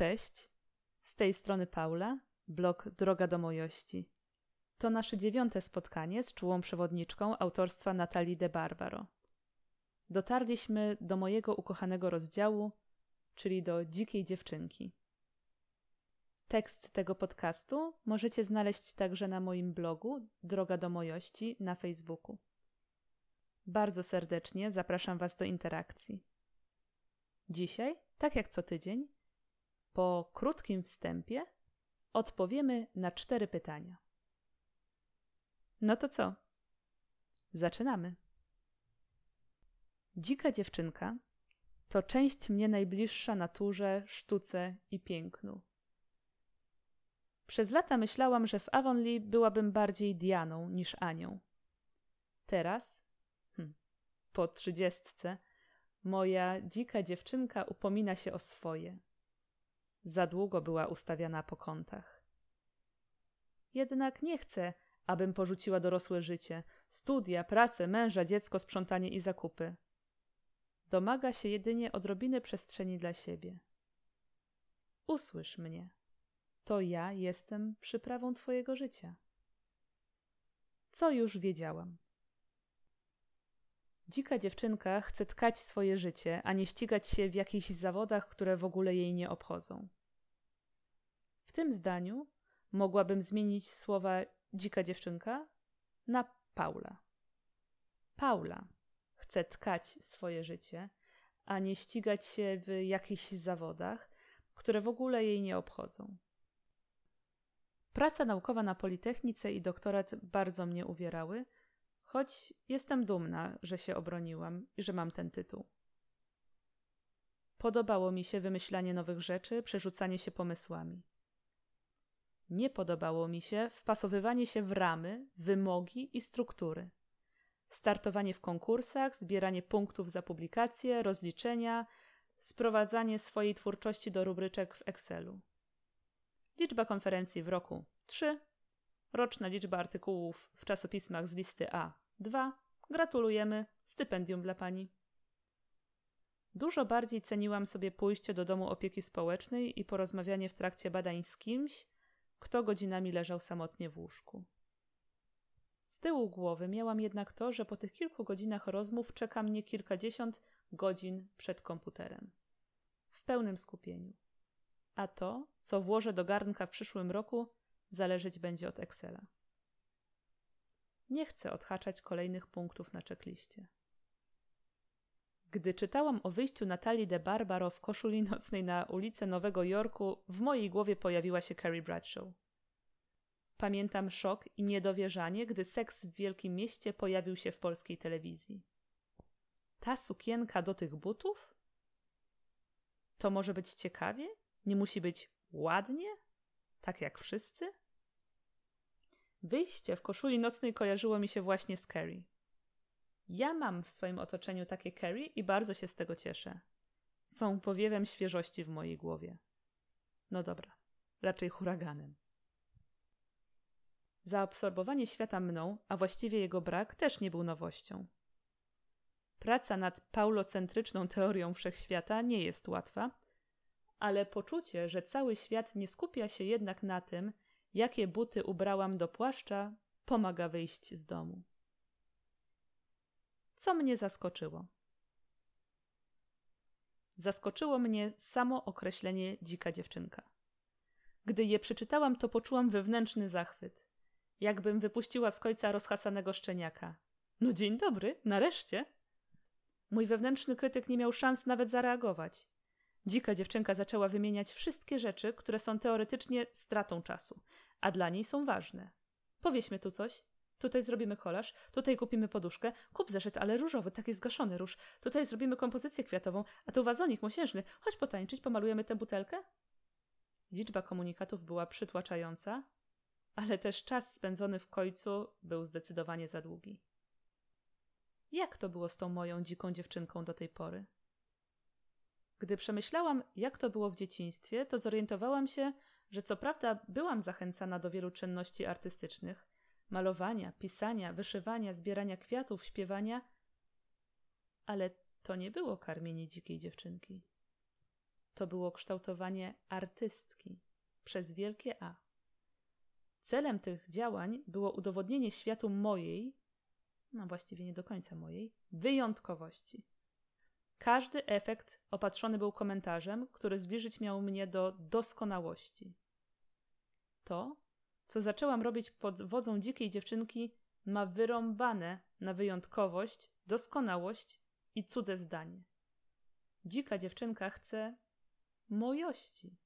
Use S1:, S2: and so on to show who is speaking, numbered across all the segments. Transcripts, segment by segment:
S1: Cześć, z tej strony Paula, blog Droga do Mojości. To nasze dziewiąte spotkanie z czułą przewodniczką autorstwa Natalii de Barbaro. Dotarliśmy do mojego ukochanego rozdziału, czyli do dzikiej dziewczynki. Tekst tego podcastu możecie znaleźć także na moim blogu Droga do Mojości na Facebooku. Bardzo serdecznie zapraszam Was do interakcji. Dzisiaj, tak jak co tydzień, po krótkim wstępie odpowiemy na cztery pytania. No to co? Zaczynamy. Dzika dziewczynka to część mnie najbliższa naturze, sztuce i pięknu. Przez lata myślałam, że w Avonlea byłabym bardziej Dianą niż Anią. Teraz, hm, po trzydziestce, moja dzika dziewczynka upomina się o swoje. Za długo była ustawiana po kątach. Jednak nie chcę, abym porzuciła dorosłe życie, studia, pracę, męża, dziecko, sprzątanie i zakupy. Domaga się jedynie odrobiny przestrzeni dla siebie. Usłysz mnie. To ja jestem przyprawą Twojego życia. Co już wiedziałam. Dzika dziewczynka chce tkać swoje życie, a nie ścigać się w jakichś zawodach, które w ogóle jej nie obchodzą. W tym zdaniu mogłabym zmienić słowa dzika dziewczynka na Paula. Paula chce tkać swoje życie, a nie ścigać się w jakichś zawodach, które w ogóle jej nie obchodzą. Praca naukowa na Politechnice i doktorat bardzo mnie uwierały, choć jestem dumna, że się obroniłam i że mam ten tytuł. Podobało mi się wymyślanie nowych rzeczy, przerzucanie się pomysłami. Nie podobało mi się wpasowywanie się w ramy, wymogi i struktury. Startowanie w konkursach, zbieranie punktów za publikacje, rozliczenia, sprowadzanie swojej twórczości do rubryczek w Excelu. Liczba konferencji w roku 3, roczna liczba artykułów w czasopismach z listy A 2. Gratulujemy, stypendium dla pani. Dużo bardziej ceniłam sobie pójście do domu opieki społecznej i porozmawianie w trakcie badań z kimś, kto godzinami leżał samotnie w łóżku. Z tyłu głowy miałam jednak to, że po tych kilku godzinach rozmów czeka mnie kilkadziesiąt godzin przed komputerem. W pełnym skupieniu. A to, co włożę do garnka w przyszłym roku, zależeć będzie od Excela. Nie chcę odhaczać kolejnych punktów na czekliście. Gdy czytałam o wyjściu Natalii de Barbaro w koszuli nocnej na ulicę Nowego Jorku, w mojej głowie pojawiła się Carrie Bradshaw. Pamiętam szok i niedowierzanie, gdy seks w wielkim mieście pojawił się w polskiej telewizji. Ta sukienka do tych butów? To może być ciekawie? Nie musi być ładnie? Tak jak wszyscy? Wyjście w koszuli nocnej kojarzyło mi się właśnie z Carrie. Ja mam w swoim otoczeniu takie Carrie i bardzo się z tego cieszę. Są powiewem świeżości w mojej głowie. No dobra, raczej huraganem. Zaabsorbowanie świata mną, a właściwie jego brak, też nie był nowością. Praca nad paulocentryczną teorią wszechświata nie jest łatwa, ale poczucie, że cały świat nie skupia się jednak na tym, jakie buty ubrałam do płaszcza, pomaga wyjść z domu. Co mnie zaskoczyło? Zaskoczyło mnie samo określenie dzika dziewczynka. Gdy je przeczytałam, to poczułam wewnętrzny zachwyt. Jakbym wypuściła z końca rozhasanego szczeniaka. No dzień dobry, nareszcie! Mój wewnętrzny krytyk nie miał szans nawet zareagować. Dzika dziewczynka zaczęła wymieniać wszystkie rzeczy, które są teoretycznie stratą czasu, a dla niej są ważne. Powieśmy tu coś. Tutaj zrobimy kolaż, tutaj kupimy poduszkę, kup zeszyt, ale różowy, taki zgaszony róż. Tutaj zrobimy kompozycję kwiatową, a tu wazonik mosiężny. Chodź potańczyć, pomalujemy tę butelkę? Liczba komunikatów była przytłaczająca, ale też czas spędzony w końcu był zdecydowanie za długi. Jak to było z tą moją dziką dziewczynką do tej pory? Gdy przemyślałam, jak to było w dzieciństwie, to zorientowałam się, że co prawda byłam zachęcana do wielu czynności artystycznych malowania, pisania, wyszywania, zbierania kwiatów, śpiewania, ale to nie było karmienie dzikiej dziewczynki. to było kształtowanie artystki przez wielkie A. Celem tych działań było udowodnienie światu mojej, no właściwie nie do końca mojej, wyjątkowości. Każdy efekt opatrzony był komentarzem, który zbliżyć miał mnie do doskonałości. To, co zaczęłam robić pod wodzą dzikiej dziewczynki, ma wyrąbane na wyjątkowość, doskonałość i cudze zdanie. Dzika dziewczynka chce mojości.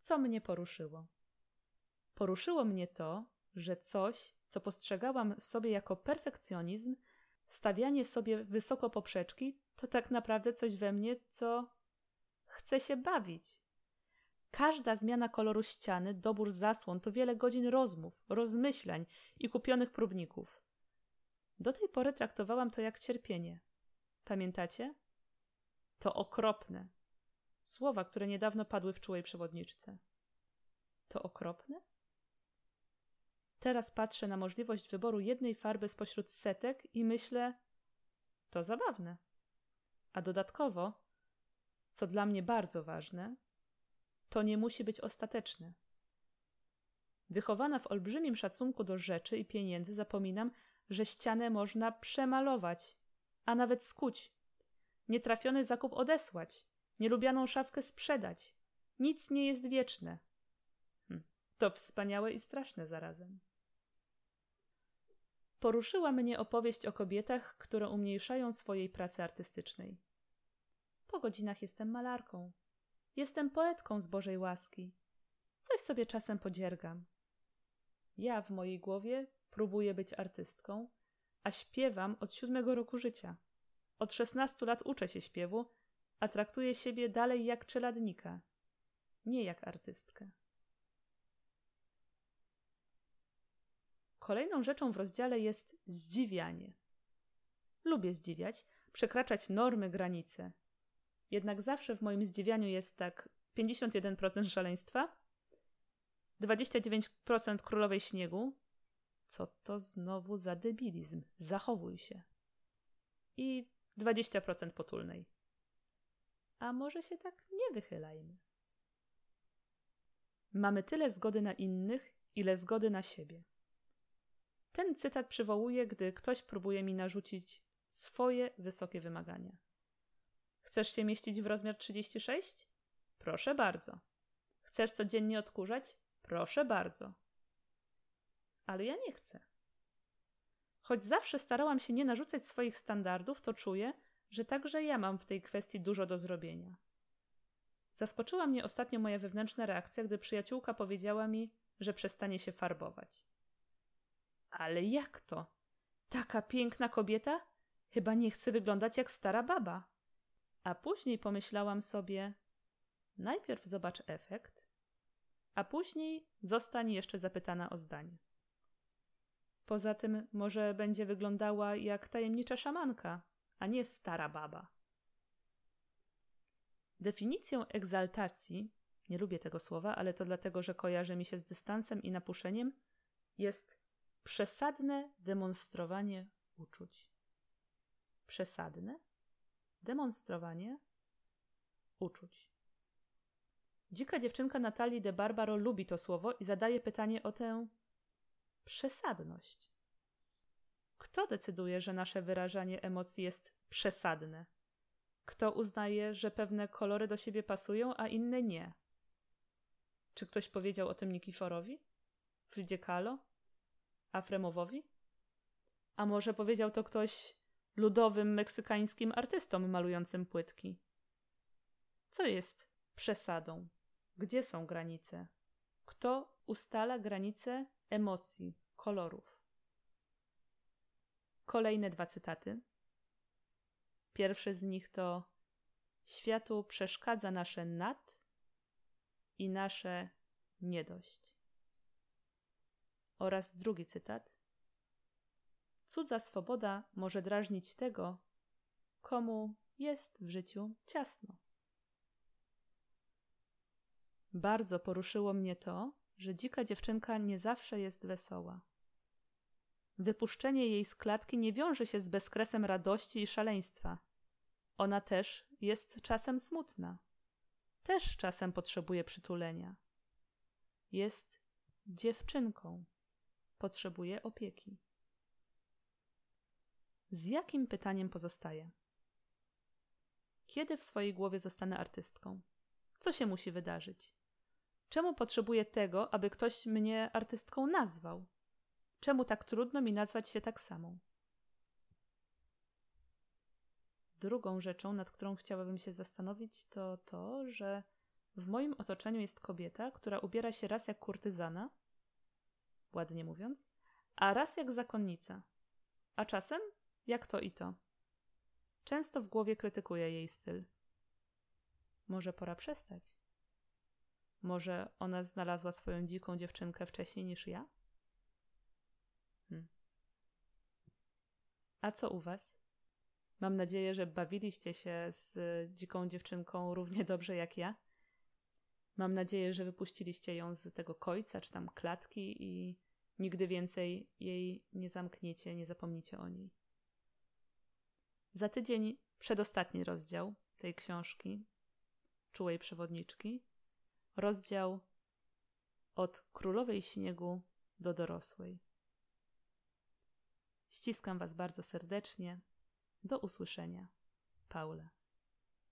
S1: Co mnie poruszyło? Poruszyło mnie to, że coś, co postrzegałam w sobie jako perfekcjonizm, stawianie sobie wysoko poprzeczki, to tak naprawdę coś we mnie, co chce się bawić. Każda zmiana koloru ściany, dobór zasłon to wiele godzin rozmów, rozmyślań i kupionych próbników. Do tej pory traktowałam to jak cierpienie. Pamiętacie? To okropne. Słowa, które niedawno padły w czułej przewodniczce. To okropne? Teraz patrzę na możliwość wyboru jednej farby spośród setek i myślę, to zabawne. A dodatkowo, co dla mnie bardzo ważne, to nie musi być ostateczne. Wychowana w olbrzymim szacunku do rzeczy i pieniędzy, zapominam, że ścianę można przemalować, a nawet skuć. Nietrafiony zakup odesłać, nielubianą szafkę sprzedać. Nic nie jest wieczne. Hm, to wspaniałe i straszne zarazem. Poruszyła mnie opowieść o kobietach, które umniejszają swojej pracy artystycznej. Po godzinach jestem malarką. Jestem poetką z Bożej łaski. Coś sobie czasem podziergam. Ja w mojej głowie próbuję być artystką, a śpiewam od siódmego roku życia. Od szesnastu lat uczę się śpiewu, a traktuję siebie dalej jak czeladnika, nie jak artystkę. Kolejną rzeczą w rozdziale jest zdziwianie. Lubię zdziwiać, przekraczać normy, granice. Jednak zawsze w moim zdziwianiu jest tak 51% szaleństwa, 29% królowej śniegu. Co to znowu za debilizm? Zachowuj się. I 20% potulnej. A może się tak nie wychylajmy? Mamy tyle zgody na innych, ile zgody na siebie. Ten cytat przywołuję, gdy ktoś próbuje mi narzucić swoje wysokie wymagania. Chcesz się mieścić w rozmiar 36? Proszę bardzo. Chcesz codziennie odkurzać? Proszę bardzo. Ale ja nie chcę. Choć zawsze starałam się nie narzucać swoich standardów, to czuję, że także ja mam w tej kwestii dużo do zrobienia. Zaskoczyła mnie ostatnio moja wewnętrzna reakcja, gdy przyjaciółka powiedziała mi, że przestanie się farbować. Ale jak to? Taka piękna kobieta? Chyba nie chce wyglądać jak stara baba. A później pomyślałam sobie: najpierw zobacz efekt, a później zostań jeszcze zapytana o zdanie. Poza tym, może będzie wyglądała jak tajemnicza szamanka, a nie stara baba. Definicją egzaltacji, nie lubię tego słowa, ale to dlatego, że kojarzy mi się z dystansem i napuszeniem, jest Przesadne demonstrowanie uczuć. Przesadne demonstrowanie uczuć. Dzika dziewczynka Natalii de Barbaro lubi to słowo i zadaje pytanie o tę przesadność. Kto decyduje, że nasze wyrażanie emocji jest przesadne? Kto uznaje, że pewne kolory do siebie pasują, a inne nie? Czy ktoś powiedział o tym Nikiforowi? Fridzie Kahlo? Afremowowi? A może powiedział to ktoś ludowym meksykańskim artystom malującym płytki? Co jest przesadą? Gdzie są granice? Kto ustala granice emocji, kolorów? Kolejne dwa cytaty. Pierwszy z nich to Światu przeszkadza nasze nad i nasze niedość. Oraz drugi cytat. Cudza swoboda może drażnić tego, komu jest w życiu ciasno. Bardzo poruszyło mnie to, że dzika dziewczynka nie zawsze jest wesoła. Wypuszczenie jej z klatki nie wiąże się z bezkresem radości i szaleństwa. Ona też jest czasem smutna. Też czasem potrzebuje przytulenia. Jest dziewczynką. Potrzebuje opieki. Z jakim pytaniem pozostaje? Kiedy w swojej głowie zostanę artystką? Co się musi wydarzyć? Czemu potrzebuję tego, aby ktoś mnie artystką nazwał? Czemu tak trudno mi nazwać się tak samą? Drugą rzeczą, nad którą chciałabym się zastanowić, to to, że w moim otoczeniu jest kobieta, która ubiera się raz jak kurtyzana, ładnie mówiąc, a raz jak zakonnica, a czasem jak to i to. Często w głowie krytykuję jej styl. Może pora przestać? Może ona znalazła swoją dziką dziewczynkę wcześniej niż ja? Hmm. A co u was? Mam nadzieję, że bawiliście się z dziką dziewczynką równie dobrze jak ja. Mam nadzieję, że wypuściliście ją z tego kojca czy tam klatki i nigdy więcej jej nie zamkniecie, nie zapomnicie o niej. Za tydzień przedostatni rozdział tej książki, Czułej Przewodniczki, rozdział od królowej śniegu do dorosłej. Ściskam Was bardzo serdecznie. Do usłyszenia. Paula.